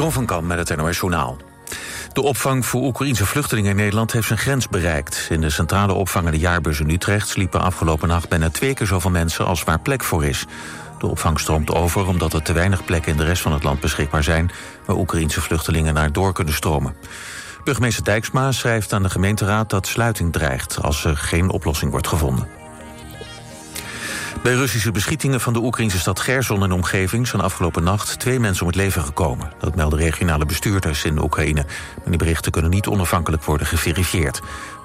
Jeroen van met het NOS Journaal. De opvang voor Oekraïnse vluchtelingen in Nederland heeft zijn grens bereikt. In de centrale opvang de jaarbus in Utrecht sliepen afgelopen nacht bijna twee keer zoveel mensen als waar plek voor is. De opvang stroomt over omdat er te weinig plekken in de rest van het land beschikbaar zijn waar Oekraïnse vluchtelingen naar door kunnen stromen. Burgemeester Dijksma schrijft aan de gemeenteraad dat sluiting dreigt als er geen oplossing wordt gevonden. Bij Russische beschietingen van de Oekraïnse stad Gerson en omgeving... zijn afgelopen nacht twee mensen om het leven gekomen. Dat melden regionale bestuurders in de Oekraïne. Maar die berichten kunnen niet onafhankelijk worden geverifieerd.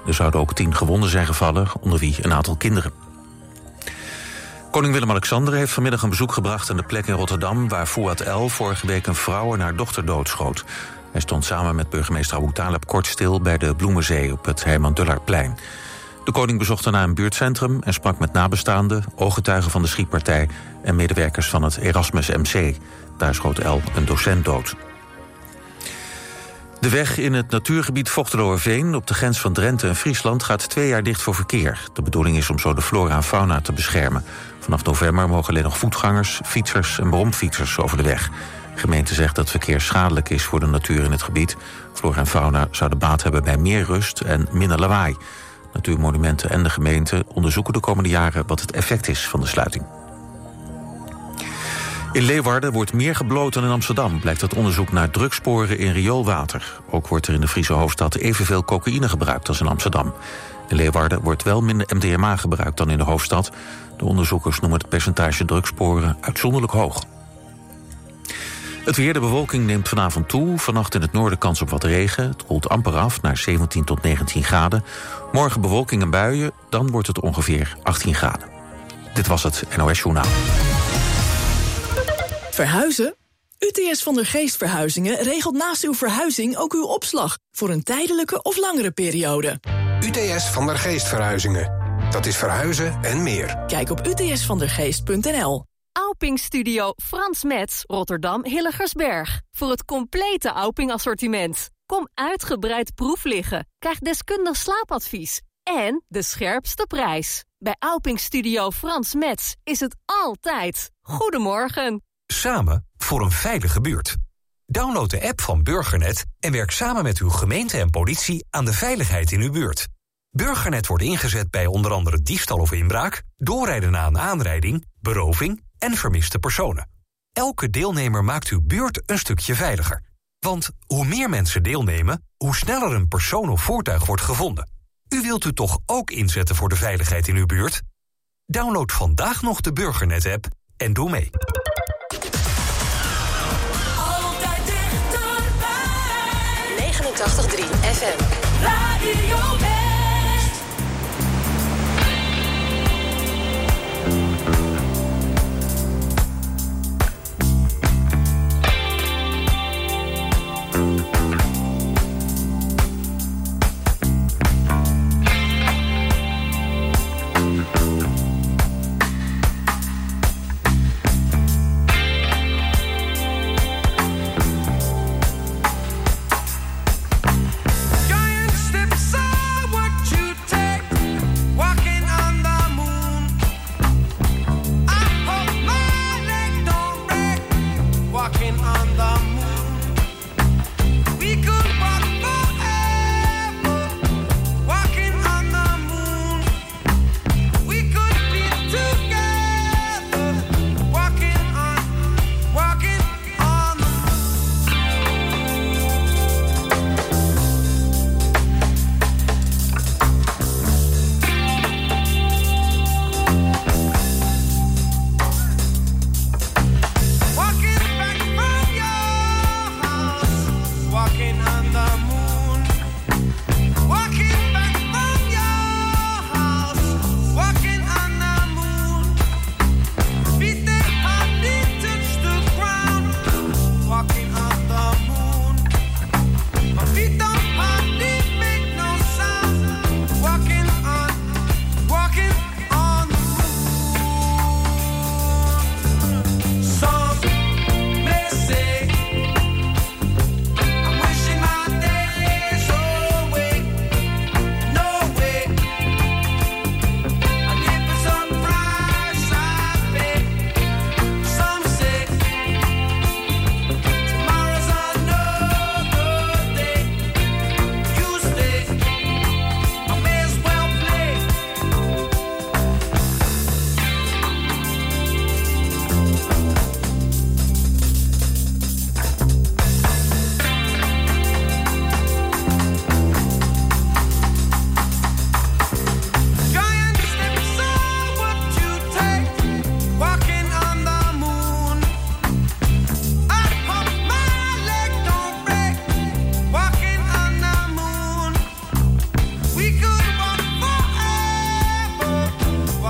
Er zouden ook tien gewonden zijn gevallen, onder wie een aantal kinderen. Koning Willem-Alexander heeft vanmiddag een bezoek gebracht... aan de plek in Rotterdam waar Fouad El vorige week een vrouw en haar dochter doodschoot. Hij stond samen met burgemeester Abu Talib kort stil... bij de Bloemenzee op het Herman Dullarplein. De koning bezocht daarna een buurtcentrum en sprak met nabestaanden, ooggetuigen van de schietpartij en medewerkers van het Erasmus MC. Daar schoot El een docent dood. De weg in het natuurgebied Vochteloerveen op de grens van Drenthe en Friesland gaat twee jaar dicht voor verkeer. De bedoeling is om zo de flora en fauna te beschermen. Vanaf november mogen alleen nog voetgangers, fietsers en bromfietsers over de weg. De gemeente zegt dat verkeer schadelijk is voor de natuur in het gebied. Flora en fauna zouden baat hebben bij meer rust en minder lawaai. Natuurmonumenten en de gemeente onderzoeken de komende jaren wat het effect is van de sluiting. In Leeuwarden wordt meer gebloot dan in Amsterdam, blijkt uit onderzoek naar drugsporen in rioolwater. Ook wordt er in de Friese hoofdstad evenveel cocaïne gebruikt als in Amsterdam. In Leeuwarden wordt wel minder MDMA gebruikt dan in de hoofdstad. De onderzoekers noemen het percentage drugsporen uitzonderlijk hoog. Het weer, de bewolking neemt vanavond toe. Vannacht in het noorden kans op wat regen. Het koelt amper af naar 17 tot 19 graden. Morgen bewolking en buien, dan wordt het ongeveer 18 graden. Dit was het NOS Journaal. Verhuizen? UTS van der Geest Verhuizingen regelt naast uw verhuizing ook uw opslag... voor een tijdelijke of langere periode. UTS van der Geest Verhuizingen. Dat is verhuizen en meer. Kijk op utsvandergeest.nl. Auping Studio Frans Metz, Rotterdam Hilligersberg. Voor het complete Auping assortiment. Kom uitgebreid proef liggen. Krijg deskundig slaapadvies. En de scherpste prijs. Bij Auping Studio Frans Metz is het altijd. Goedemorgen. Samen voor een veilige buurt. Download de app van Burgernet en werk samen met uw gemeente en politie aan de veiligheid in uw buurt. Burgernet wordt ingezet bij onder andere diefstal of inbraak, doorrijden na een aanrijding, beroving en vermiste personen. Elke deelnemer maakt uw buurt een stukje veiliger. Want hoe meer mensen deelnemen, hoe sneller een persoon of voertuig wordt gevonden. U wilt u toch ook inzetten voor de veiligheid in uw buurt? Download vandaag nog de Burgernet-app en doe mee. Altijd dichterbij. 89.3 FM. Radio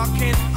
talking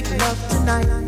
make love tonight.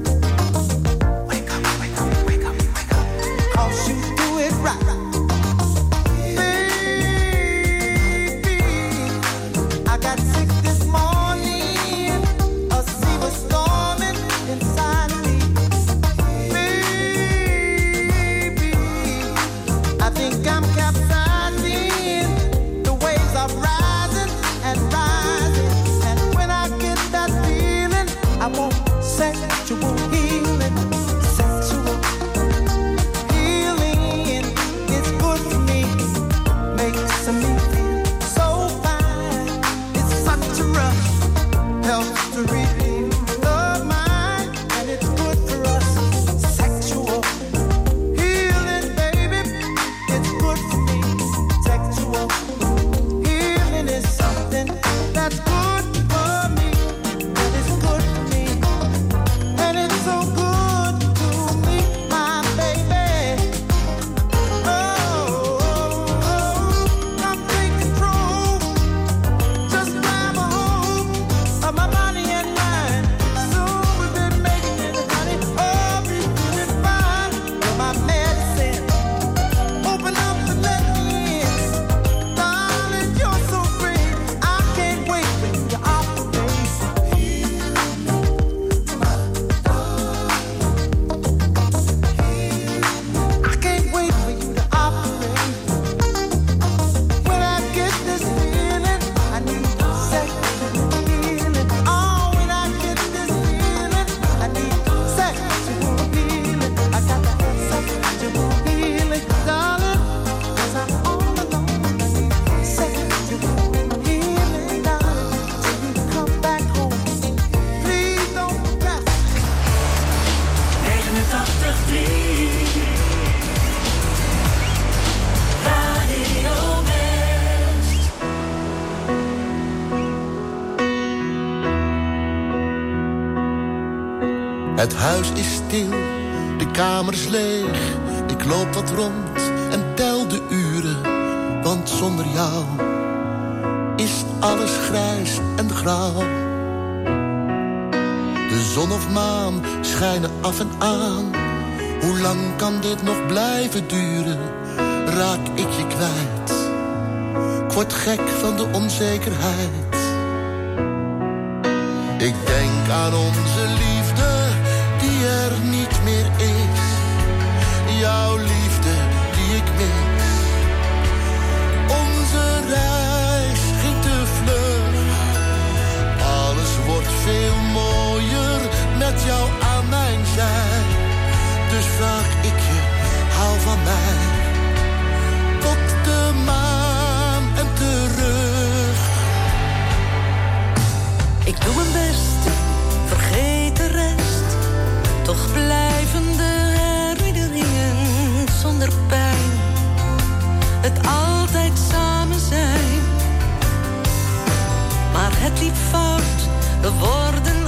kamers leeg. Ik loop wat rond en tel de uren, want zonder jou is alles grijs en grauw. De zon of maan schijnen af en aan. Hoe lang kan dit nog blijven duren? Raak ik je kwijt? Ik word gek van de onzekerheid. Ik denk aan onze liefde die er niet meer is veel mooier met jou aan mijn zij. Dus vraag ik je, haal van mij. Tot de maan en terug. Ik doe mijn best, vergeet de rest. Toch blijven de herinneringen zonder pijn. Het altijd samen zijn. Maar het liep worden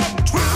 up, twist.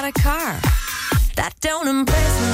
Got a car. That don't impress me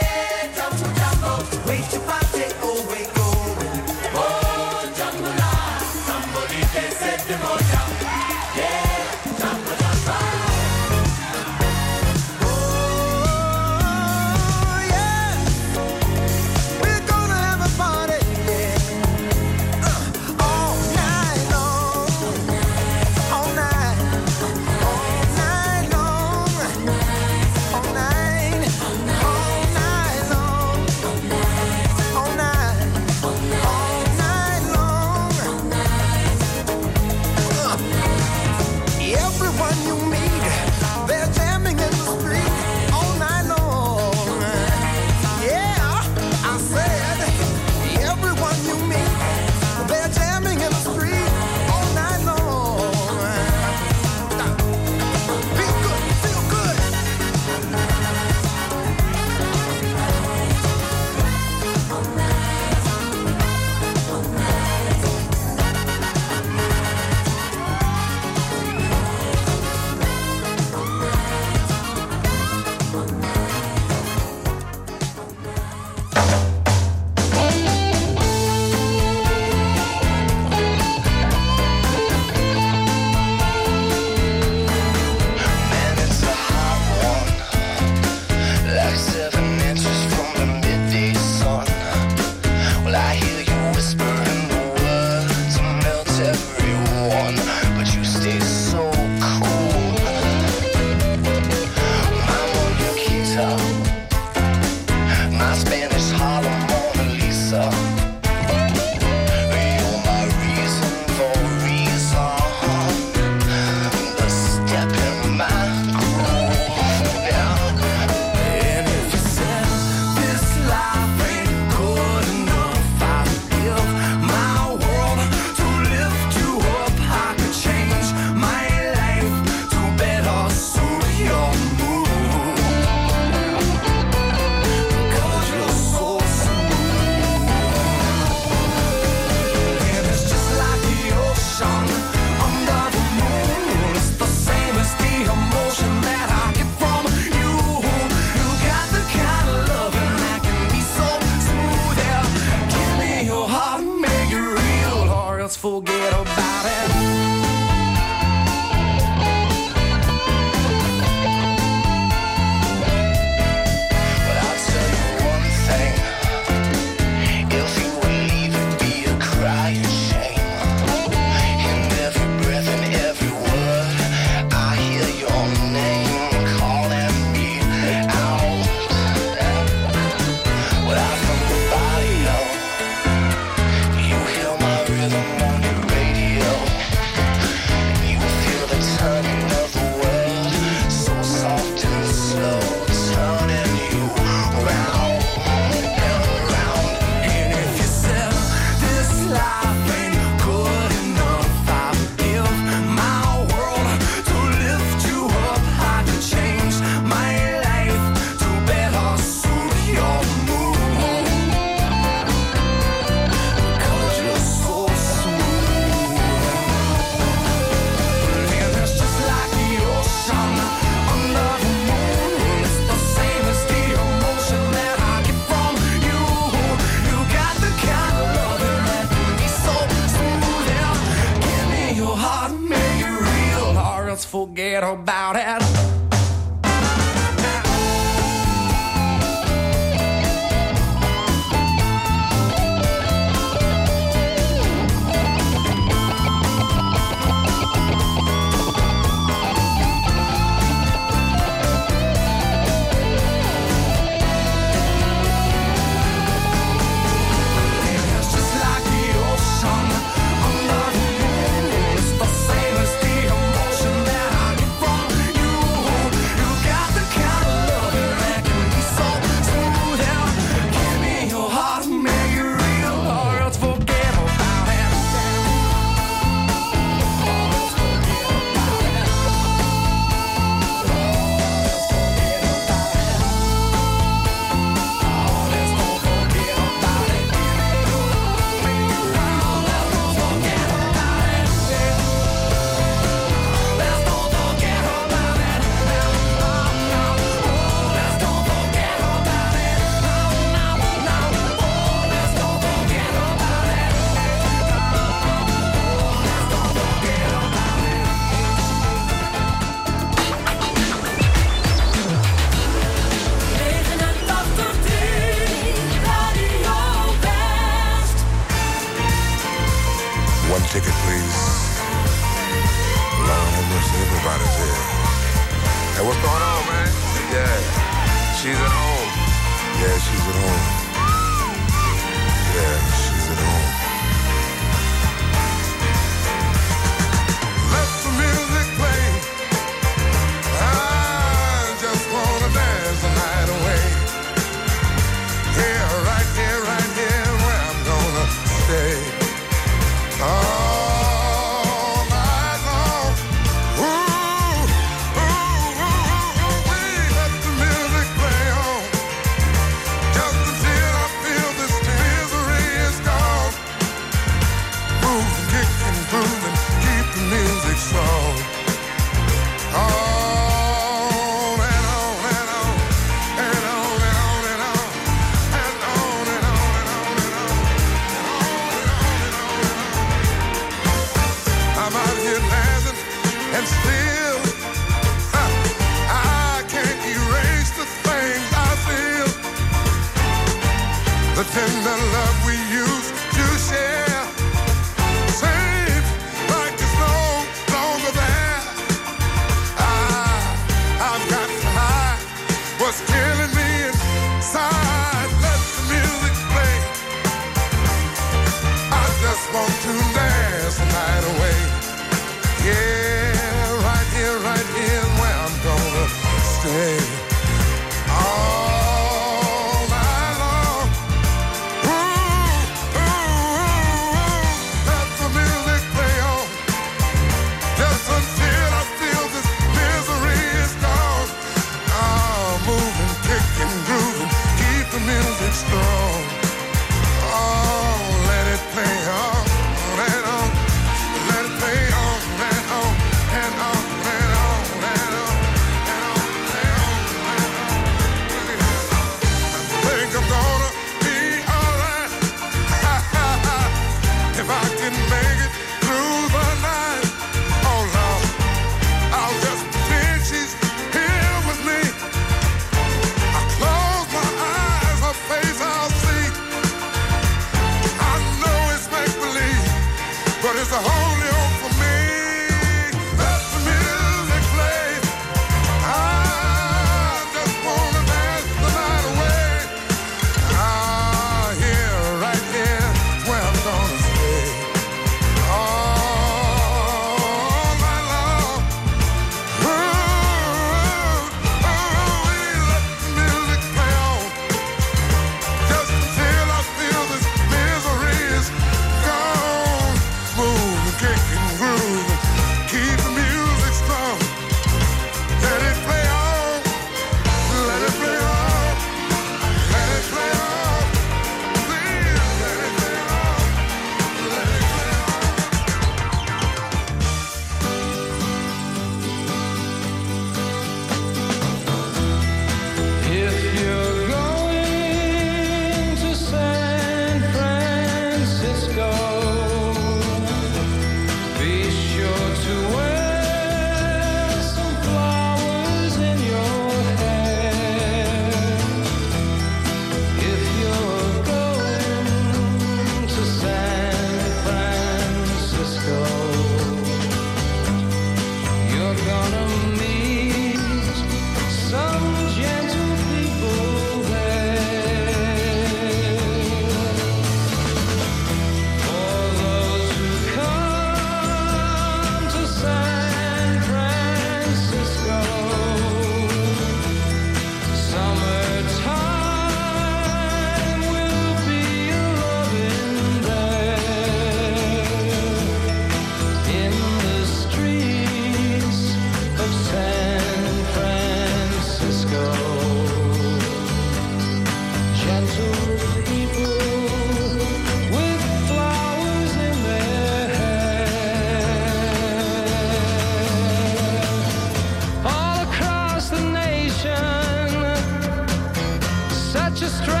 such a strange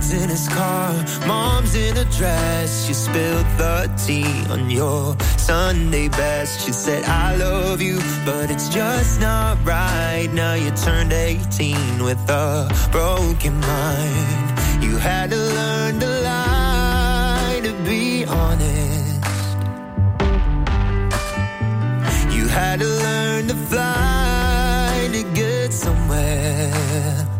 Dad's in his car, mom's in a dress. She spilled the tea on your Sunday best. She said, I love you, but it's just not right. Now you turned 18 with a broken mind. You had to learn to lie to be honest. You had to learn to fly to get somewhere.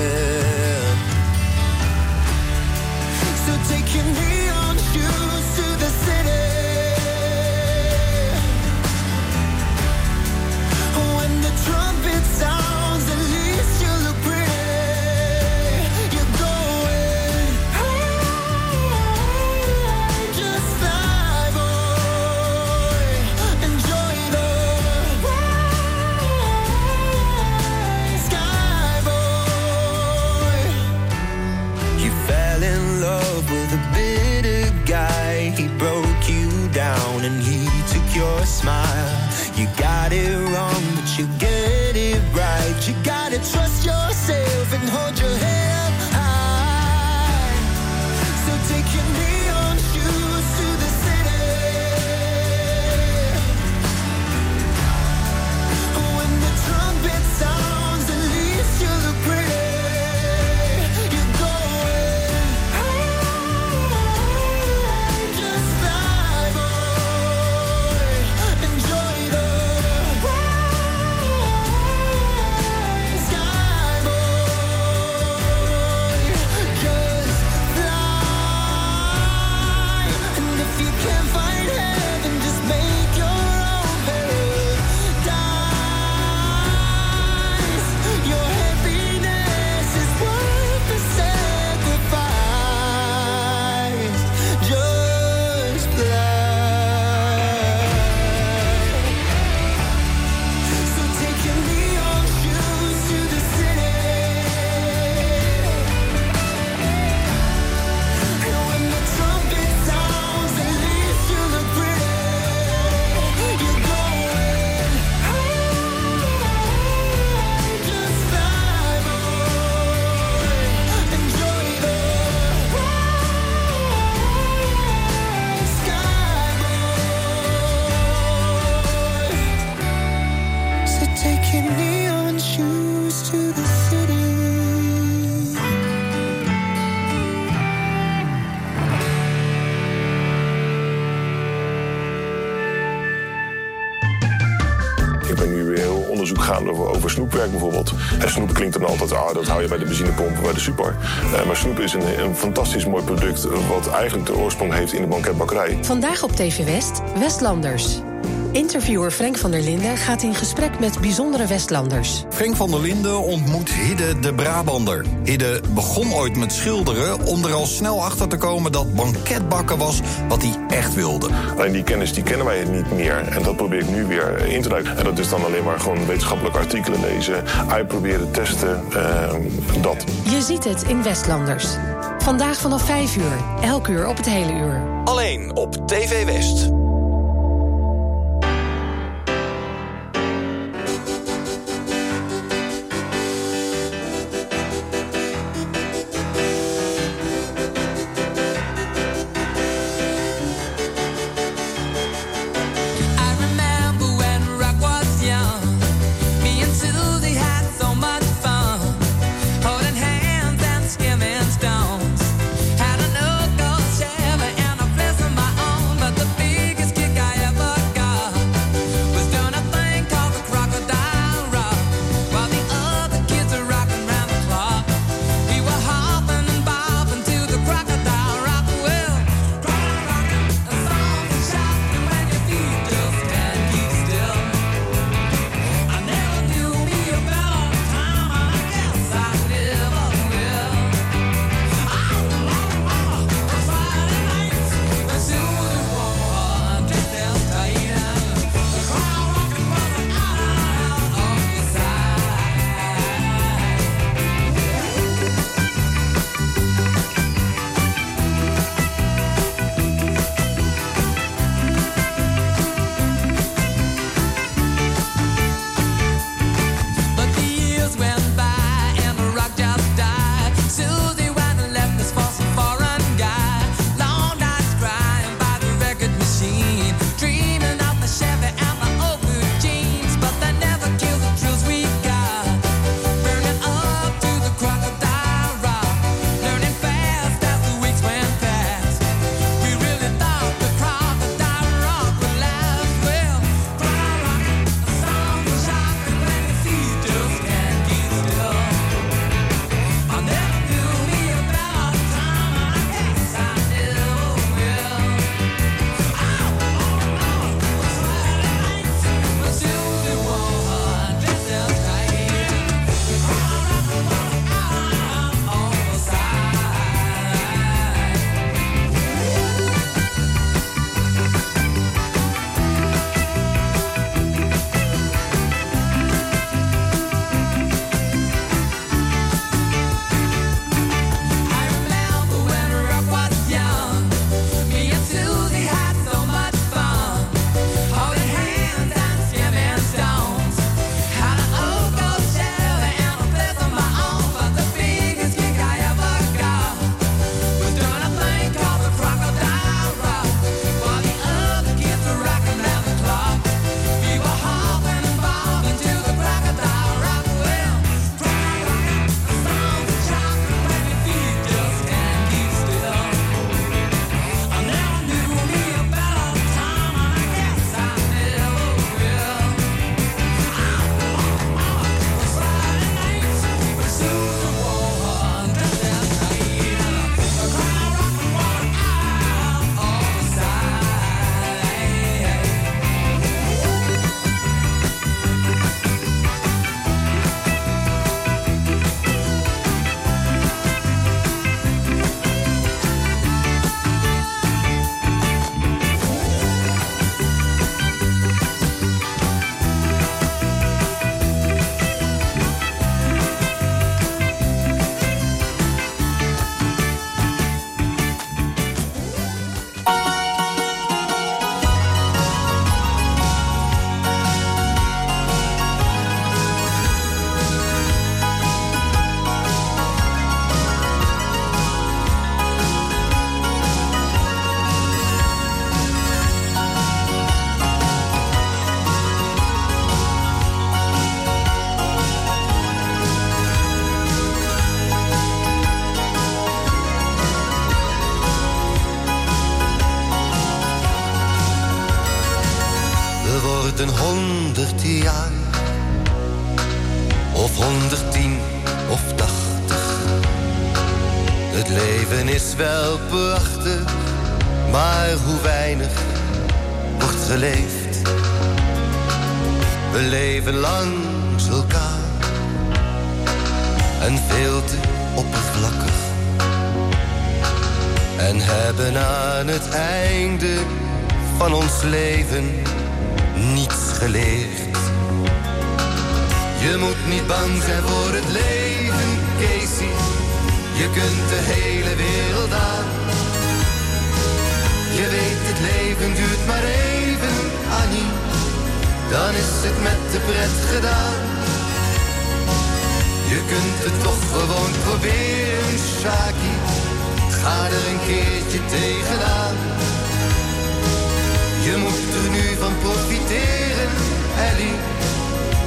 can hear klinkt dan altijd, ah, dat hou je bij de benzinepomp bij de super. Eh, maar snoep is een, een fantastisch mooi product... wat eigenlijk de oorsprong heeft in de banketbakkerij. Vandaag op TV West, Westlanders. Interviewer Frank van der Linden gaat in gesprek met bijzondere Westlanders. Frank van der Linden ontmoet Hidde de Brabander. Hidde begon ooit met schilderen om er al snel achter te komen dat banketbakken was wat hij echt wilde. Alleen die kennis die kennen wij niet meer. En dat probeer ik nu weer in te duiken. En dat is dan alleen maar gewoon wetenschappelijke artikelen lezen. Uitproberen, testen, eh, dat. Je ziet het in Westlanders. Vandaag vanaf 5 uur, elk uur op het hele uur. Alleen op TV West.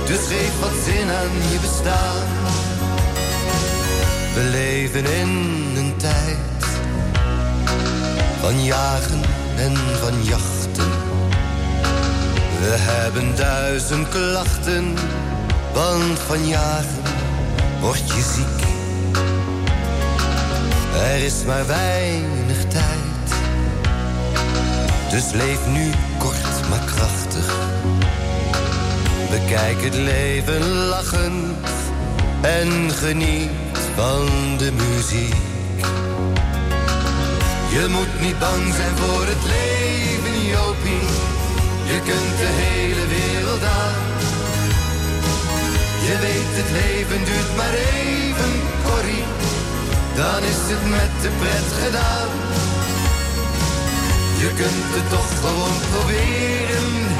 Dus geef wat zin aan je bestaan. We leven in een tijd van jagen en van jachten. We hebben duizend klachten, want van jagen word je ziek. Er is maar weinig tijd, dus leef nu kort maar krachtig. Bekijk het leven lachend en geniet van de muziek. Je moet niet bang zijn voor het leven, Jopie. Je kunt de hele wereld aan. Je weet, het leven duurt maar even, Corrie. Dan is het met de pret gedaan. Je kunt het toch gewoon proberen.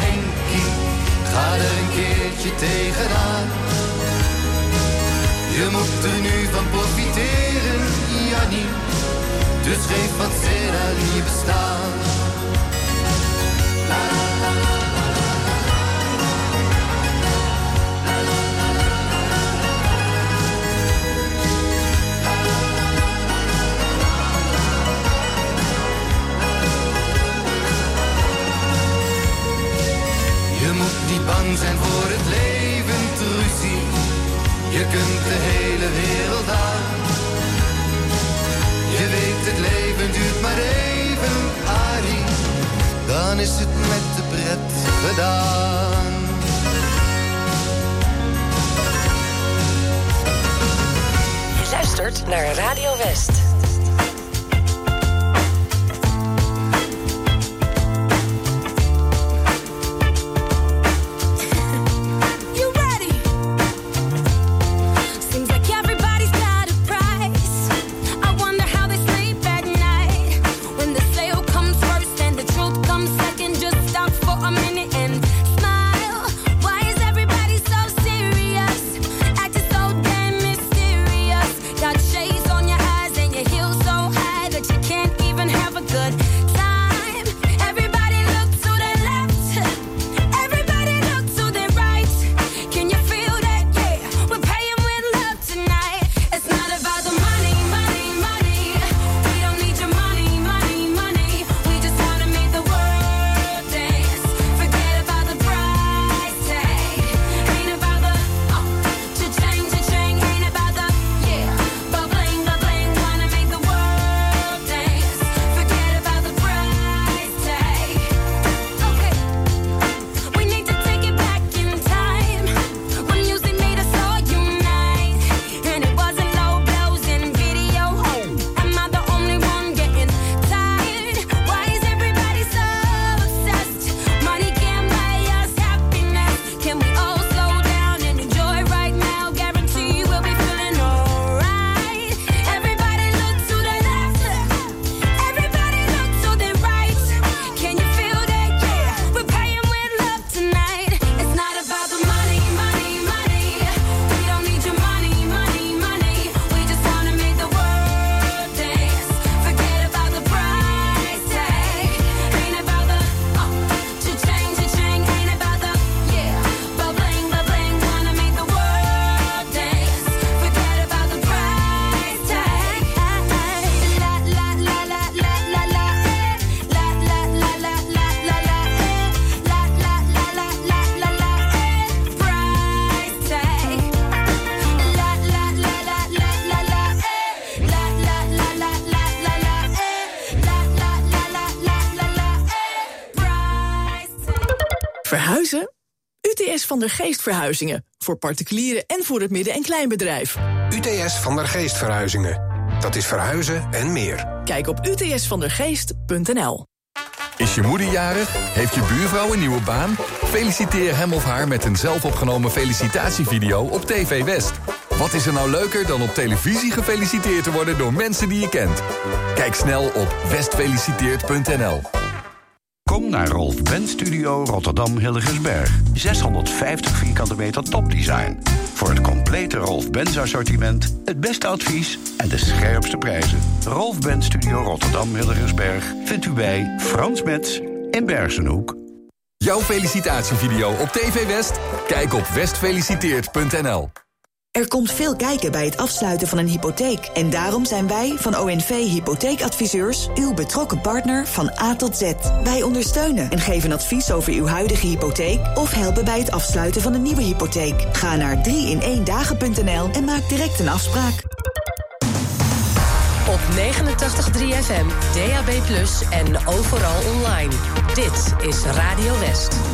Ga er een keertje tegenaan. Je moet er nu van profiteren, Jannie. Dus geef wat zin aan je bestaan. Zijn voor het leven, Trucy. Je kunt de hele wereld aan. Je weet, het leven duurt maar even, Arie. Dan is het met de pret gedaan. Je luistert naar Radio West. Der Geest Verhuizingen. Voor particulieren en voor het midden- en kleinbedrijf. UTS van der Geest Verhuizingen. Dat is verhuizen en meer. Kijk op utsvandergeest.nl. Is je moeder jarig? Heeft je buurvrouw een nieuwe baan? Feliciteer hem of haar met een zelfopgenomen felicitatievideo op TV West. Wat is er nou leuker dan op televisie gefeliciteerd te worden door mensen die je kent? Kijk snel op westfeliciteert.nl. Kom naar Rolf Benz Studio Rotterdam Hilligersberg. 650 vierkante meter topdesign. Voor het complete Rolf Benz assortiment, het beste advies en de scherpste prijzen. Rolf Benz Studio Rotterdam Hilligersberg vindt u bij Frans Metz in Bergenhoek. Jouw felicitatievideo op TV West? Kijk op westfeliciteert.nl. Er komt veel kijken bij het afsluiten van een hypotheek. En daarom zijn wij van ONV Hypotheekadviseurs... uw betrokken partner van A tot Z. Wij ondersteunen en geven advies over uw huidige hypotheek... of helpen bij het afsluiten van een nieuwe hypotheek. Ga naar 3in1dagen.nl en maak direct een afspraak. Op 89.3 FM, DAB+, en overal online. Dit is Radio West.